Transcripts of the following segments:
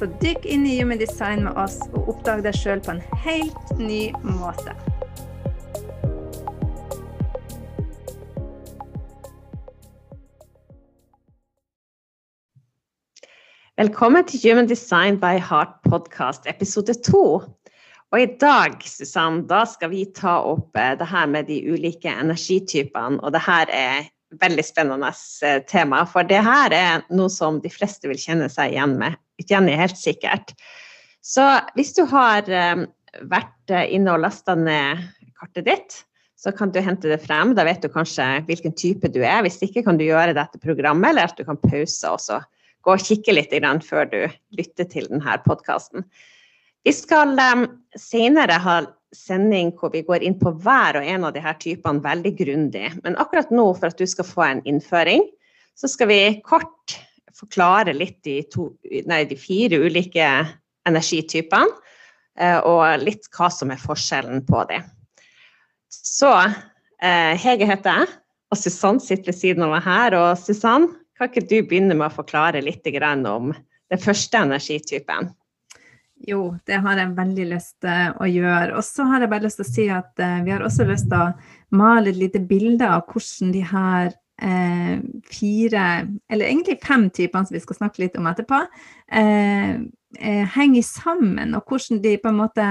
Så dykk inn i Human Design med oss og oppdag deg sjøl på en helt ny måte. Velkommen til Human Design by Heart podcast, episode to. Og i dag, Susann, da skal vi ta opp eh, det her med de ulike energitypene. Og det her er veldig spennende eh, tema, for det her er noe som de fleste vil kjenne seg igjen med. Er helt sikkert. Så hvis du har eh, vært inne og lasta ned kartet ditt, så kan du hente det frem. Da vet du kanskje hvilken type du er. Hvis ikke kan du gjøre det etter programmet, eller at du kan pause også gå og kikke litt før du lytter til denne podkasten. Vi skal um, senere ha sending hvor vi går inn på hver og en av disse typene veldig grundig. Men akkurat nå, for at du skal få en innføring, så skal vi kort forklare litt de, to, nei, de fire ulike energitypene. Uh, og litt hva som er forskjellen på dem. Så uh, Hege heter jeg, og Susann sitter ved siden av meg her. Og Susann, kan ikke du begynne med å forklare litt om den første energitypen? Jo, det har jeg veldig lyst til å gjøre. Og så har jeg bare lyst til å si at vi har også lyst til å male et lite bilde av hvordan de her uh, fire, eller egentlig fem typene som vi skal snakke litt om etterpå, eh, henger sammen, og hvordan de på en måte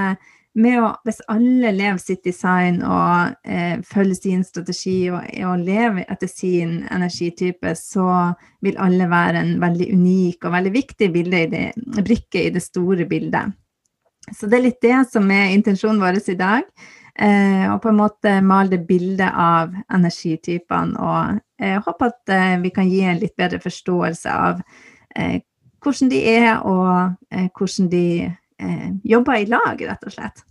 med å, hvis alle lever sitt design og eh, følger sin strategi og, og, lever etter sin energitype, så vil alle være en veldig unik og veldig viktig i det, brikke i det store bildet. Så det er litt det som er intensjonen vår i dag. Eh, og på en måte male det bildet av energitypene. Og jeg eh, håper at eh, vi kan gi en litt bedre forståelse av hvordan de er, og hvordan de jobber i lag, rett og slett.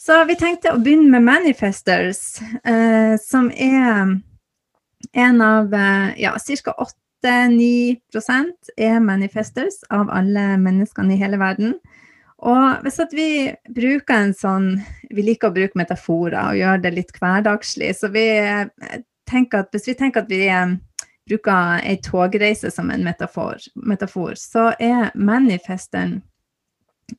Så vi tenkte å begynne med Manifestors, eh, som er en av eh, ja, ca. 8-9% er manifestors av alle menneskene i hele verden. Og hvis vi bruker en sånn Vi liker å bruke metaforer og gjøre det litt hverdagslig. Så vi eh, tenker at hvis vi tenker at vi eh, bruker ei togreise som en metafor, metafor, så er manifesteren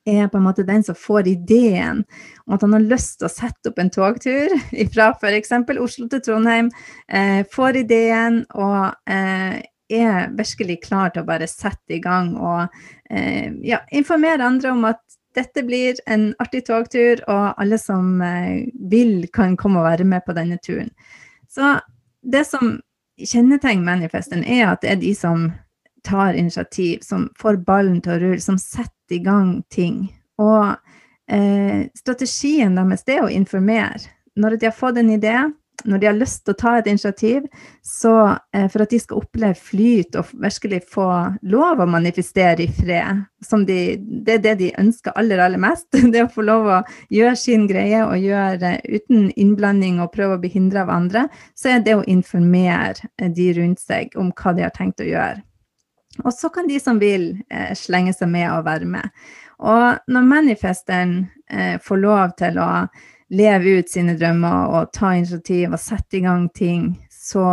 er på en måte den som får ideen om at han har lyst til å sette opp en togtur fra f.eks. Oslo til Trondheim. Eh, får ideen og eh, er virkelig klar til å bare sette i gang og eh, ja, informere andre om at dette blir en artig togtur, og alle som eh, vil, kan komme og være med på denne turen. Så det som kjennetegner manifesten, er at det er de som tar initiativ, som får ballen til å rulle, som setter i gang ting. Og eh, strategien deres er å informere. Når de har fått en idé, når de har lyst til å ta et initiativ, så eh, for at de skal oppleve flyt og virkelig få lov å manifestere i fred, de, det er det de ønsker aller, aller mest, det å få lov å gjøre sin greie og gjøre uten innblanding og prøve å bli hindra av andre, så er det å informere de rundt seg om hva de har tenkt å gjøre. Og så kan de som vil, eh, slenge seg med og være med. Og når manifesteren eh, får lov til å leve ut sine drømmer og ta initiativ og sette i gang ting, så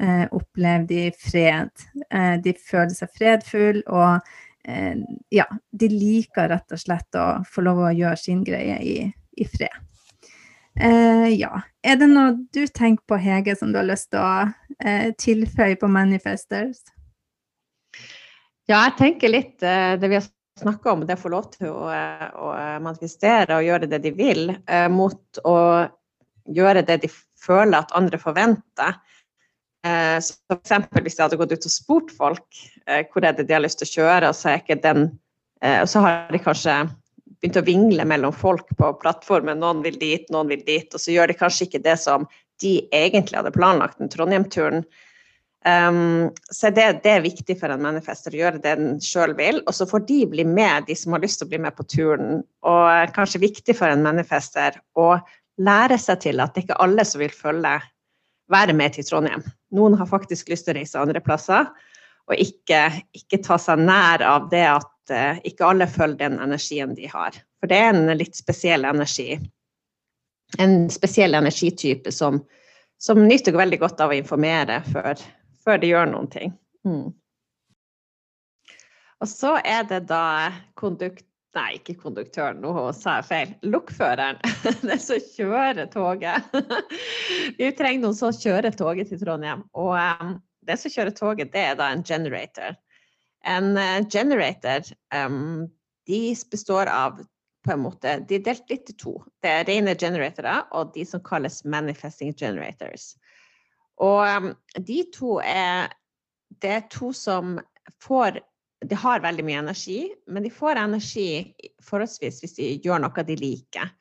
eh, opplever de fred. Eh, de føler seg fredfulle, og eh, ja, de liker rett og slett å få lov å gjøre sin greie i, i fred. Eh, ja. Er det noe du tenker på, Hege, som du har lyst til å tilføye på Manifesters? Ja, jeg tenker litt eh, det vi har snakka om, det få lov til å, eh, å, manifestere og gjøre det de vil, eh, mot å gjøre det de føler at andre forventer. Så f.eks. hvis jeg hadde gått ut og spurt folk hvor er det de har lyst til å kjøre, og så, den, og så har de kanskje begynt å vingle mellom folk på plattformen. Noen vil dit, noen vil dit, og så gjør de kanskje ikke det som de egentlig hadde planlagt den Trondheim-turen. Um, så det, det, er viktig for en manifester å gjøre det den sjøl vil, og så får de bli med, de som har lyst til å bli med på turen. Og kanskje viktig for en manifester å lære seg til at det ikke er alle som vil følge, være med til Trondheim. Noen har faktisk lyst til å reise andre plasser, og ikke, ikke ta seg nær av det at uh, ikke alle følger den energien de har. For det er en litt spesiell energi. En spesiell energitype som, som nyter veldig godt av å informere før før de gjør noen ting. Mm. Og så er det da kondukt... Nei, ikke konduktøren, nå sa jeg feil. Lokføreren. Den som kjører toget. Vi trenger noen som kjører toget til Trondheim. Og um, det som kjører toget, det er da en generator. En uh, generator um, de består av på en måte, De er delt litt i to. Det er rene generatorer og de som kalles manifesting generators. Og um, de to er Det er to som får De har veldig mye energi, men de får energi forholdsvis hvis de gjør noe de liker.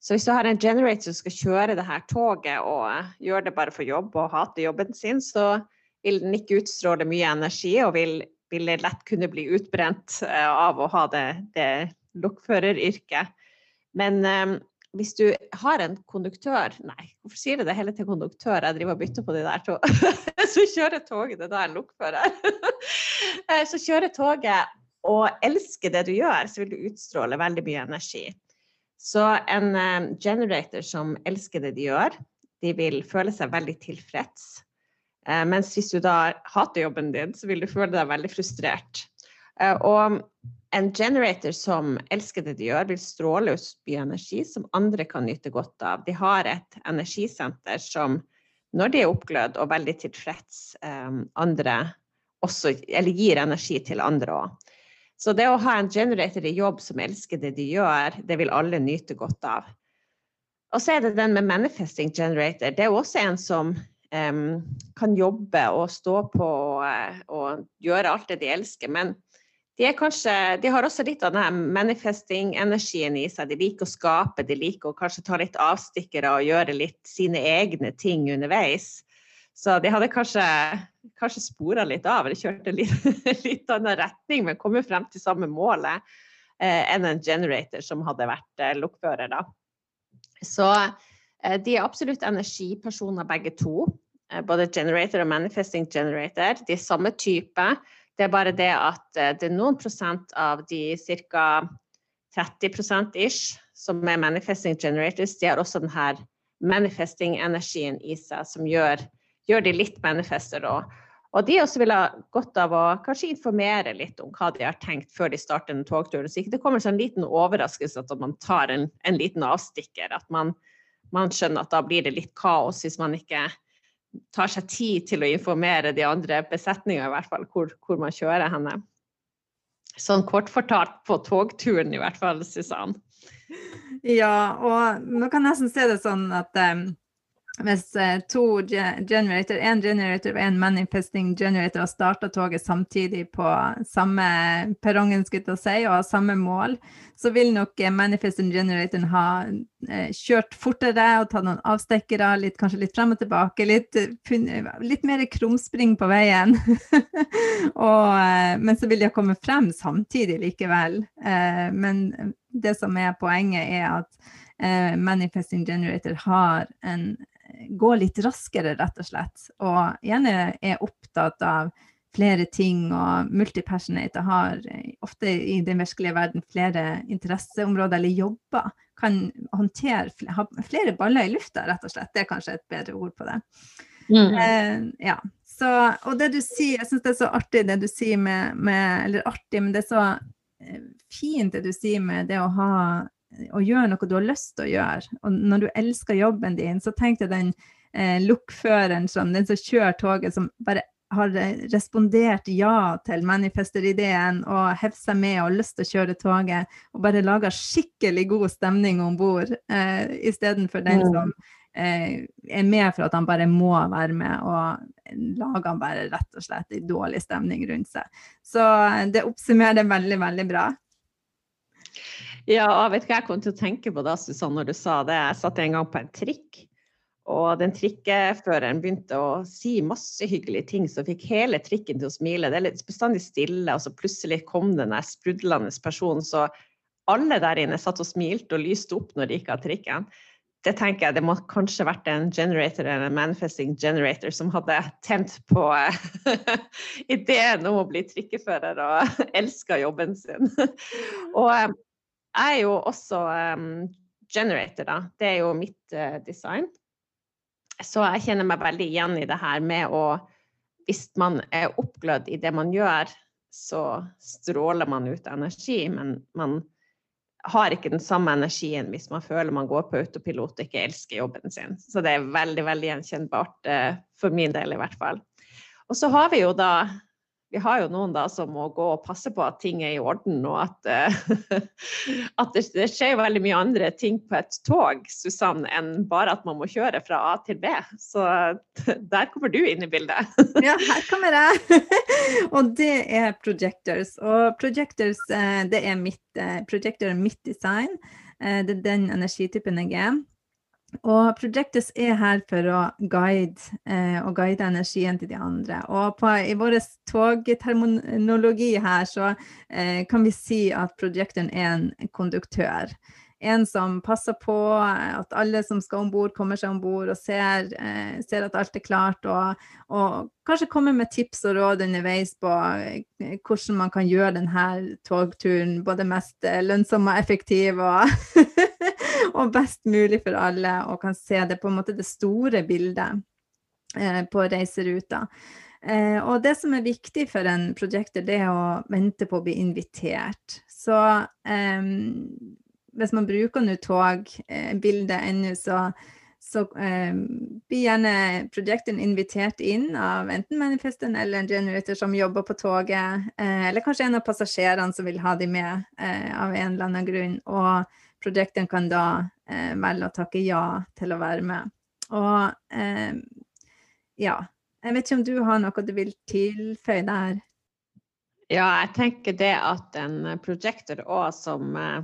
Så hvis du har en generator som skal kjøre det her toget og uh, gjør det bare for jobb og hater jobben sin, så vil den ikke utstråle mye energi og vil, vil lett kunne bli utbrent uh, av å ha det, det lokføreryrket. Men um, hvis du har en konduktør Nei, hvorfor sier jeg det hele til konduktør? Jeg driver og bytter på de der to. så kjører toget, det en lokfører. så kjører toget og elsker det du gjør, så vil du utstråle veldig mye energi. Så en um, generator som elsker det de gjør, de vil føle seg veldig tilfreds. Uh, mens hvis du da hater jobben din, så vil du føle deg veldig frustrert. Uh, og en generator som elsker det de gjør, vil stråle ut bioenergi energi som andre kan nyte godt av. De har et energisenter som, når de er oppglødd og veldig tilfreds, um, andre også, eller gir energi til andre òg. Så det å ha en generator i jobb som elsker det de gjør, det vil alle nyte godt av. Og så er det den med manifesting generator. Det er også en som um, kan jobbe og stå på og, eh, og gjøre alt det de elsker. men de, kanskje, de, har også litt av denne manifesting-energien i seg. De liker å skape, de liker å kanskje ta litt avstikkere og gjøre litt sine egne ting underveis. Så de hadde kanskje, kanskje spora litt av, eller kjørt en litt, litt annen retning, men kommet frem til samme målet eh, enn en generator som hadde vært eh, lokfører. Da. Så eh, de er absolutt energipersoner begge to. Eh, både generator og manifesting generator. De er samme type. Det er bare det at eh, det er noen prosent av de ca. 30% ish som er manifesting generators, de har også denne manifesting-energien i seg som gjør, gjør de litt manifester òg. Og de også vil ha godt av å kanskje informere litt om hva de har tenkt før de starter en togtur. Så ikke det kommer en liten overraskelse at man tar en, en liten avstikker. At man, man, skjønner at da blir det litt kaos hvis man ikke tar seg tid til å informere de andre besetningene, i hvert fall, hvor, hvor man kjører henne. Sånn kort fortalt på togturen, i hvert fall, Susann. Ja, og man kan nesten se det sånn at um, hvis uh, to generator, en generator og en manifesting generator har starta toget samtidig på samme perrongen skulle si, og har samme mål, så vil nok uh, manifesting generatoren ha uh, kjørt fortere og tatt noen avstikkere, kanskje litt frem og tilbake, litt, litt mer krumspring på veien. og, men så vil de ha kommet frem samtidig likevel. men det som er poenget, er at manifesting generator har en gå litt raskere, rett og slett. Og gjerne er opptatt av flere ting, og multipassionate har ofte i den virkelige verden flere interesseområder eller jobber. Kan håndtere ha flere baller i lufta, rett og slett. Det er kanskje et bedre ord på det. Mm. Eh, ja. Så, og det du sier, jeg syns det er så artig det du sier med, med Eller artig, men det er så eh, fint det du sier med det å ha å gjøre noe du har lyst til å gjøre. Og når du elsker jobben din, så tenk deg den eh, lokføreren som den som kjører toget, som bare har respondert ja til manifesterideen og hevd seg med og har lyst til å kjøre toget, og bare lager skikkelig god stemning om bord, eh, istedenfor den som eh, er med for at han bare må være med, og lager han bare rett og slett en dårlig stemning rundt seg. Så eh, det oppsummerer det veldig, veldig bra. Ja, og vet du hva jeg kom til å tenke på da, Susanne, når du sa det? Jeg satt en gang på en trikk. Og den trikkeføreren begynte å si masse hyggelige ting som fikk hele trikken til å smile. Det er litt bestandig stille, og så plutselig kom den der sprudlende personen. Så alle der inne satt og smilte og lyste opp når de gikk av trikken. Det tenker jeg det må kanskje vært en generator eller en manifesting generator som hadde tent på ideen om å bli trikkefører og elska jobben sin. og jeg er jo også um, generator, da. Det er jo mitt uh, design. Så jeg kjenner meg veldig igjen i det her med å Hvis man er oppglødd i det man gjør, så stråler man ut energi, men man har ikke den samme energien hvis man føler man går på autopilot og ikke elsker jobben sin. Så det er veldig, veldig gjenkjennbart uh, for min del i hvert fall. Og så har vi jo da vi har jo noen da som må gå og passe på at ting er i orden, og at, uh, at det, det, skjer veldig mye andre ting på et tog, Susann, enn bare at man må kjøre fra A til B. Så der kommer du inn i bildet. ja, her kommer jeg. og det er projectors. Og projectors, uh, det er mitt, er mitt design. det er den energitypen jeg er. Og Projectus er her for å guide, eh, og guide energien til de andre. Og på, i vår togterminologi her så eh, kan vi si at projectoren er en konduktør. En som passer på at alle som skal om bord, kommer seg om bord og ser, eh, ser, at alt er klart. Og, og, kanskje kommer med tips og råd underveis på eh, hvordan man kan gjøre denne togturen både mest eh, lønnsom og effektiv. og og best mulig for alle, og kan se det på en måte det store bildet eh, på reiseruta. Eh, og det som er viktig for en projector, det er å vente på å bli invitert. Så eh, hvis man bruker nå togbildet eh, ennå, så, så eh, blir gjerne projekten invitert inn av enten manifesten eller en generator som jobber på toget, eller kanskje en av passasjerene som vil ha dem med av en eller annen grunn. Og Projekten kan da eh, velge å takke ja til å være med. Og eh, ja, jeg vet ikke om du har noe du vil tilføye der? Ja, jeg tenker det at en projector òg som eh,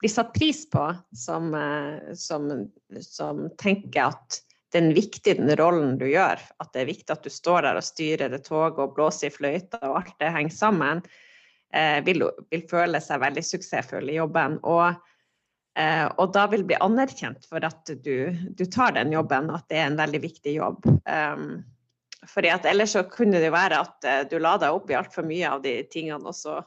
blir satt pris på, som, eh, som, som, tenker at den viktige den rollen du gjør, at det er viktig at du står der og styrer det toget og blåser i fløyta og alt det henger sammen, eh, vil, vil, føle seg veldig suksessfull i jobben. Og og da vil bli anerkjent for at du, du, tar den jobben, at det er en veldig viktig jobb. Um, fordi at ellers så kunne det være at uh, du la deg opp i altfor mye av de tingene, og så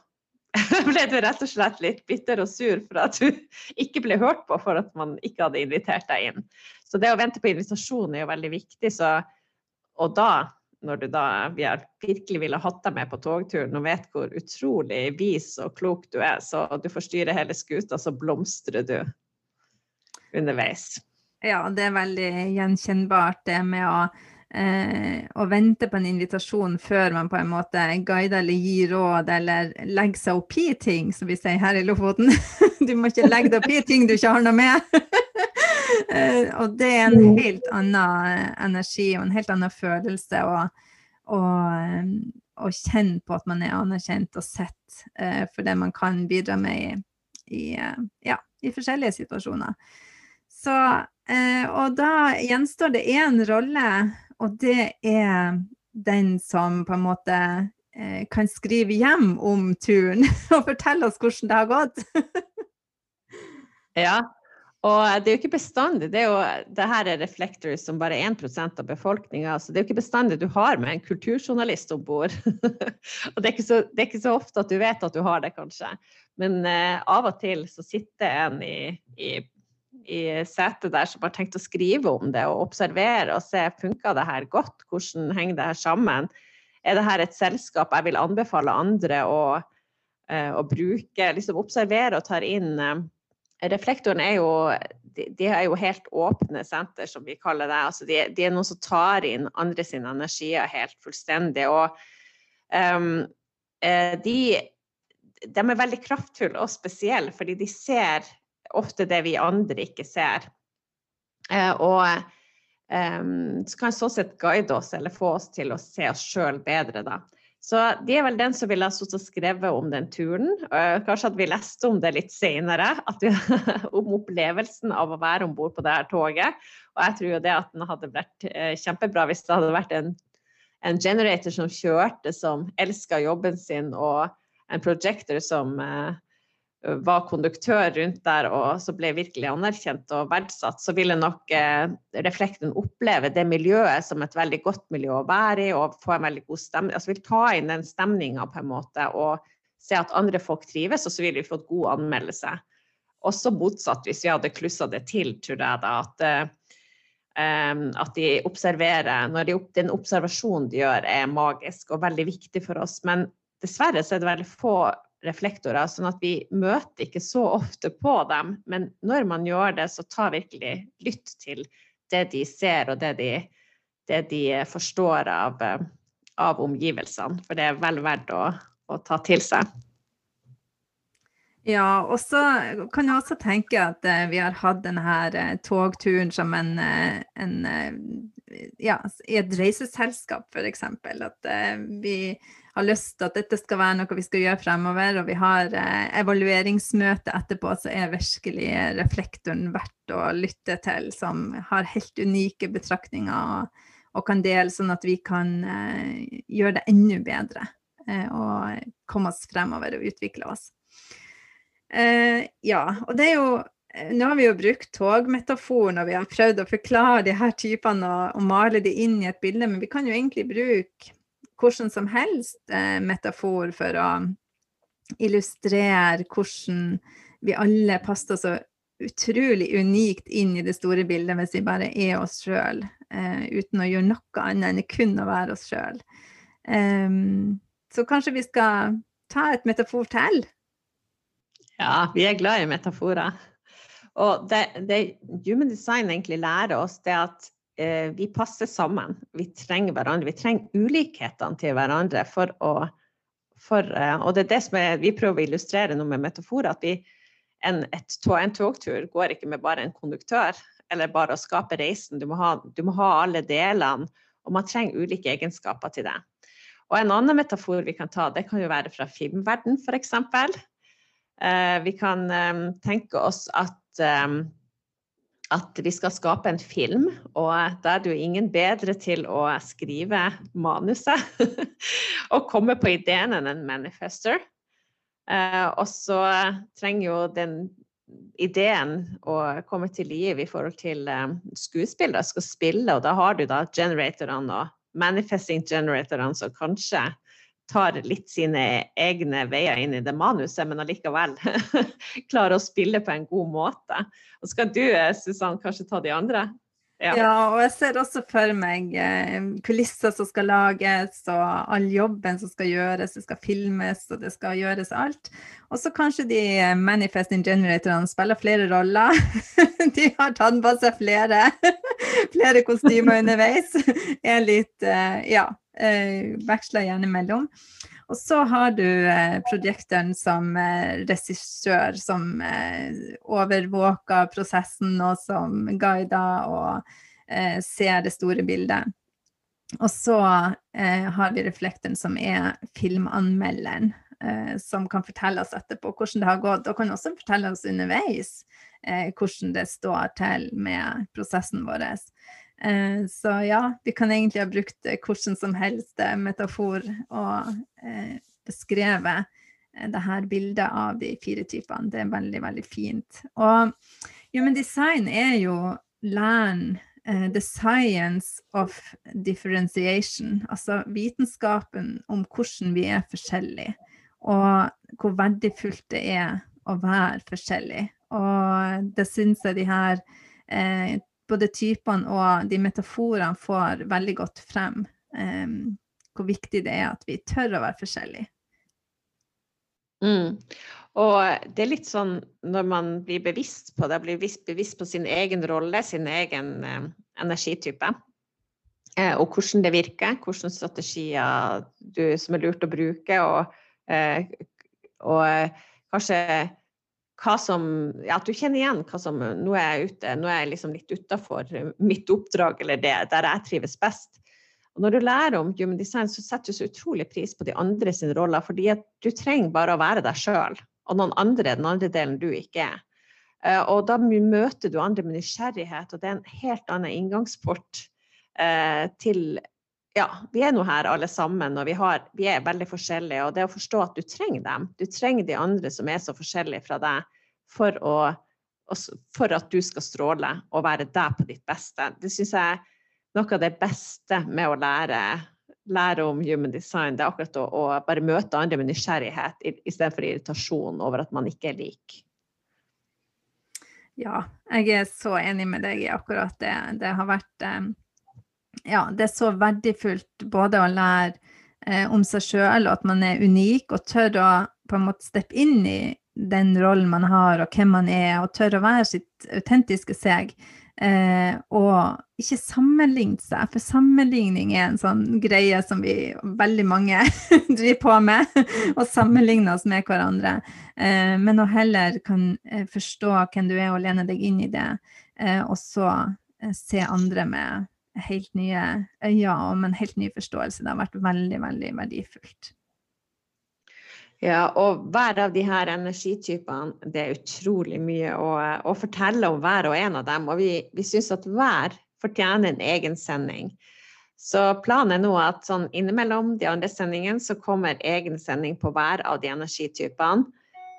ble du rett og slett litt bitter og sur for at du ikke ble hørt på for at man ikke hadde invitert deg inn. Så det å vente på invitasjon er jo veldig viktig. Så, og da når du da vi virkelig ville hatt deg med på togturen og vet hvor utrolig vis og klok du er, så du får styre hele skuta, så blomstrer du underveis. Ja, det er veldig gjenkjennbart det med å, eh, å vente på en invitasjon før man på en måte guider eller gir råd eller legger seg opp i ting, som vi sier her i Lofoten. Du må ikke legge deg opp i ting du ikke har noe med. Eh, og det er en mm. helt annen energi og en helt annen følelse å, å, eh, å kjenne på at man er anerkjent og sett uh, for det man kan bidra med i, i, ja, i forskjellige situasjoner. Så, uh, og da gjenstår det én rolle, og det er den som på en måte kan skrive hjem om turen og fortelle oss hvordan det har gått. Ja, og det er jo ikke bestandig. Det, er jo, det her er reflectors som bare 1% av befolkninga. Så det er jo ikke bestandig du har med en kulturjournalist om bord. og det er, så, det er, ikke så, ofte at du vet at du har det, kanskje. Men eh, av og til så sitter en i, i, i setet der som har tenkt å skrive om det og observere og se funka det her godt, hvordan henger det her sammen. Er det her et selskap jeg vil anbefale andre å, eh, å bruke? Liksom observere og tar inn eh, Reflektoren er jo de, de, er jo helt åpne senter, som vi kaller det. Altså de, de, er noen som tar inn andre sine energier helt fullstendig. Og um, de, de, er veldig kraftfulle og spesielle, fordi de ser ofte det vi andre ikke ser. Uh, og um, så kan sånn sett guide oss eller få oss til å se oss sjøl bedre, da. Så de er vel den som ville ha skrevet om den turen. Kanskje at vi leste om det litt senere, vi, om opplevelsen av å være om bord på det her toget. Og jeg tror jo det at den hadde vært eh, kjempebra hvis det hadde vært en, en generator som kjørte, som elska jobben sin, og en projector som eh, var konduktør rundt der og så ble virkelig anerkjent og verdsatt, så ville nok eh, reflekten oppleve det miljøet som et veldig godt miljø å være i, og få en veldig god stemning. Altså vil ta inn den stemninga på en måte og se at andre folk trives, og så ville vi fått god anmeldelse. Også motsatt hvis vi hadde klussa det til, tror jeg da. At, um, at de observerer Når de, den observasjonen de gjør, er magisk og veldig viktig for oss. Men dessverre så er det veldig få reflektorer, sånn at vi møter ikke så ofte på dem. Men når man gjør det, så ta virkelig lytt til det de ser og det de, det de forstår av, av, omgivelsene. For det er vel verdt å, å ta til seg. Ja, og så kan jeg også tenke at uh, vi har hatt denne uh, togturen som en, uh, en ja, i et reiseselskap, f.eks. At vi har lyst til at dette skal være noe vi skal gjøre fremover, og vi har eh, evalueringsmøte etterpå, så er virkelig reflektoren verdt å lytte til, som har helt unike betraktninger og, og kan dele, sånn at vi kan eh, gjøre det enda bedre eh, og komme oss fremover og utvikle oss. Eh, ja, og det er jo nå har vi jo brukt togmetaforen og vi har prøvd å forklare de her typene og, og male de inn i et bilde, men vi kan jo egentlig bruke hvordan som helst eh, metafor for å illustrere hvordan vi alle passer så utrolig unikt inn i det store bildet hvis vi bare er oss sjøl, eh, uten å gjøre noe annet enn kun å være oss sjøl. Um, ehm, så kanskje vi skal ta et metafor til? Ja, vi er glad i metaforer. Og det, det human design egentlig lærer oss, det at vi passer sammen. Vi trenger hverandre. Vi trenger ulikhetene til hverandre for å for, eh, Og det er det som er, vi prøver å illustrere nå med metaforer. At vi, en, et, en togtur går ikke med bare en konduktør eller bare å skape reisen. Du må ha, du må ha alle delene, og man trenger ulike egenskaper til det. Og en annen metafor vi kan ta, det kan jo være fra filmverden, f.eks. Eh, vi kan eh, tenke oss at eh, at vi skal skape en film, og da er det jo ingen bedre til å skrive manuset og komme på ideen enn en manifester. Uh, og så trenger jo den ideen å komme til liv i forhold til um, skuespillere skal spille, og da har du da generatorene og manifesting generatorene som kanskje tar litt sine egne veier inn i det manuset, men allikevel klarer å spille på en god måte. Og skal du, Susann, kanskje ta de andre? Ja. ja. og jeg ser også for meg eh, kulisser som skal lages, og all jobben som skal gjøres. Det skal filmes, og det skal gjøres alt. Og så kanskje de Manifest manifesting generatorene spiller flere roller. de har tatt på seg flere, flere kostymer underveis. Er litt eh, Ja eh, veksler gjerne mellom. Og så har du eh, prosjekteren som eh, regissør, som eh, overvåker prosessen, og som guider og eh, ser det store bildet. Og så eh, har vi reflekteren, som er filmanmelderen, eh, som kan fortelle oss etterpå hvordan det har gått, og kan også fortelle oss underveis hvordan det står til med prosessen vår. Eh, så ja, vi kan egentlig ha brukt eh, hvordan som helst eh, metafor og beskrevet det her bildet av de fire typene. Det er veldig, veldig fint. Og human design er jo læren The science of differentiation. Altså vitenskapen om hvordan vi er forskjellige. Og hvor verdifullt det er å være forskjellig. Og det syns jeg de her eh, både typene og de metaforene får veldig godt frem um, hvor viktig det er at vi tør å være forskjellige. Mm. Og det er litt sånn når man blir bevisst på det, blir bevisst på sin egen rolle, sin egen eh, energitype, eh, og hvordan det virker, hvilke strategier du, som er lurt å bruke, og, eh, og eh, kanskje hva som Ja, at du kjenner igjen hva som Nå er jeg ute, nå er jeg liksom litt utafor mitt oppdrag eller det der jeg trives best. Og når du lærer om human design, så setter du så utrolig pris på de andre sine roller, fordi at du trenger bare å være deg sjøl, og noen andre den andre delen du ikke er. Eh, og da møter du andre med nysgjerrighet, og det er en helt annen inngangsport eh, til ja, vi er nå her alle sammen, og vi, har, vi, er veldig forskjellige. Og det å forstå at du trenger dem, du trenger de andre som er så forskjellige fra deg, for, å, for at du skal stråle og være deg på ditt beste. Det syns jeg er noe av det beste med å lære, lære om human design. Det er akkurat å, å bare møte andre med nysgjerrighet istedenfor irritasjon over at man ikke er lik. Ja, jeg er så enig med deg i akkurat det. Det har vært eh, ja, det er så verdifullt både å lære eh, om seg sjøl, og at man er unik, og tør å på en måte steppe inn i den rollen man har, og hvem man er, og tør å være sitt autentiske seg. Eh, og ikke sammenligne seg, for sammenligning er en sånn greie som vi veldig mange driver på med, og sammenligner oss med hverandre. Eh, men å heller kan eh, forstå hvem du er, og lene deg inn i det, eh, og så eh, se andre med helt nye øyne og en helt ny forståelse. Det har vært veldig, veldig verdifullt. Ja, og hver av de her energitypene, det er utrolig mye å, å fortelle om hver og en av dem. Og vi, vi syns at hver fortjener en egen sending. Så planen er nå at sånn innimellom de andre sendingene så kommer egen sending på hver av de energitypene.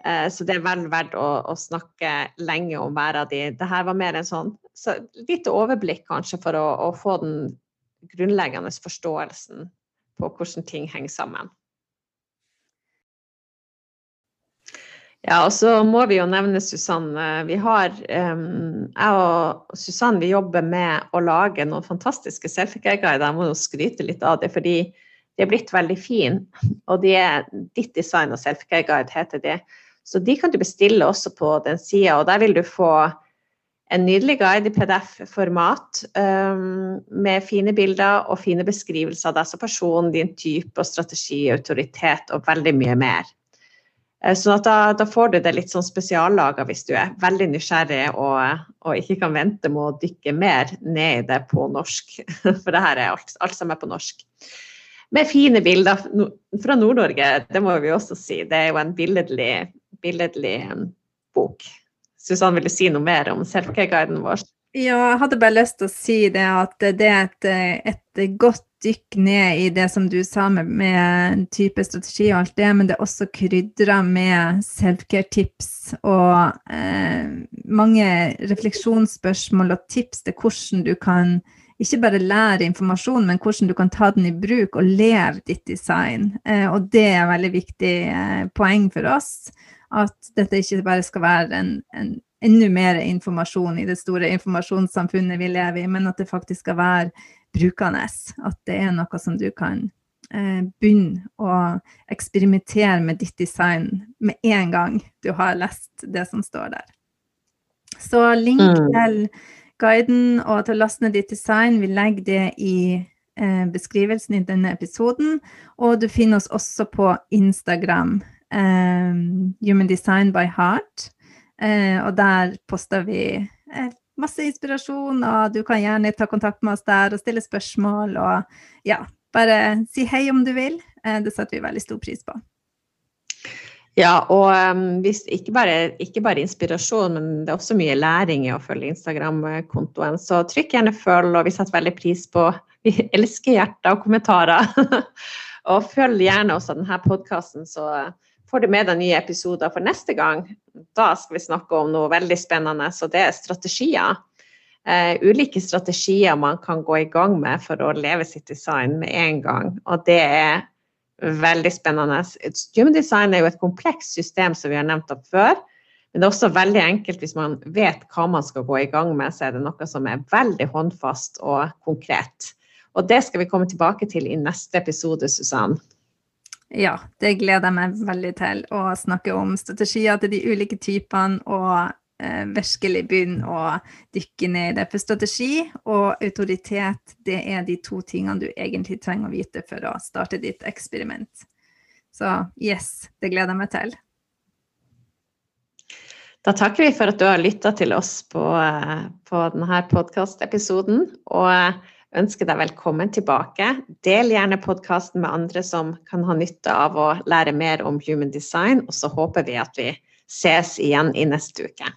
Eh, så det er vel verdt å, å, snakke lenge om hver av de. Dette var mer en sånn så litt overblikk kanskje for å, å, få den grunnleggende forståelsen på hvordan ting henger sammen. Ja, og så må vi jo nevne Susanne. Vi har, um, jeg og Susanne vi jobber med å lage noen fantastiske selfie-guider. Jeg må jo skryte litt av det, fordi de er blitt veldig fine. Og de er Ditt design og selfie-guide heter de. Så de kan du bestille også på den sida, og der vil du få en nydelig guide i PDF-format um, med fine bilder og fine beskrivelser av deg som person, din type og strategi, autoritet og veldig mye mer. Sånn så da, da, får du det litt sånn spesiallaga hvis du er veldig nysgjerrig og, og, ikke kan vente med å dykke mer ned i det på norsk. For det her er alt, alt som er på norsk. Med fine bilder fra Nord-Norge, det må vi også si. Det er jo en billedlig, billedlig um, bok. Susanne, vil du si noe mer om selfcare-guiden vår? Ja, jeg hadde bare lyst til å si det at det er et, et godt dykk ned i det som du sa med, med type strategi og alt det, men det er også krydra med selfcare-tips og eh, mange refleksjonsspørsmål og tips til hvordan du kan ikke bare lære informasjon, men hvordan du kan ta den i bruk og leve ditt design. Eh, og det er veldig viktig eh, poeng for oss. At dette ikke bare skal være en, en enda mer informasjon i det store informasjonssamfunnet vi lever i, men at det faktisk skal være brukende. At det er noe som du kan eh, begynne å eksperimentere med ditt design med en gang du har lest det som står der. Så link mm. til guiden og til å laste ned ditt design, vi legger det i eh, beskrivelsen i denne episoden. Og du finner oss også på Instagram um, Human Design by Heart. Uh, og der poster vi uh, masse inspirasjon, og du kan gjerne ta kontakt med oss der og stille spørsmål. Og ja, bare si hei om du vil. Uh, det setter vi veldig stor pris på. Ja, og um, hvis, ikke, bare, ikke, bare, inspirasjon, men det er også mye læring i å følge Instagram-kontoen. Så trykk gjerne følg, og vi setter veldig pris på Vi elsker hjerter og kommentarer. og følg gjerne også denne podkasten, så får du med deg nye episoder for neste gang. Da skal vi snakke om noe veldig spennende, så det er strategier. Uh, ulike strategier man kan gå i gang med for å leve sitt design med en gang. Og det er veldig spennende. Human design er jo et komplekst system som vi har nevnt opp før. Men det er også veldig enkelt hvis man vet hva man skal gå i gang med, så er det noe som er veldig håndfast og konkret. Og det skal vi komme tilbake til i neste episode, Susann. Ja, det gleder jeg meg veldig til å snakke om strategier til de ulike typene og eh, virkelig begynne å dykke ned i det. For strategi og autoritet, det er de to tingene du egentlig trenger å vite for å starte ditt eksperiment. Så yes, det gleder jeg meg til. Da takker vi for at du har lytta til oss på, eh, på denne podkastepisoden. Og eh, ønsker deg velkommen tilbake. Del gjerne podkasten med andre som kan ha nytte av å lære mer om human design, og så håper vi at vi ses igjen i neste uke.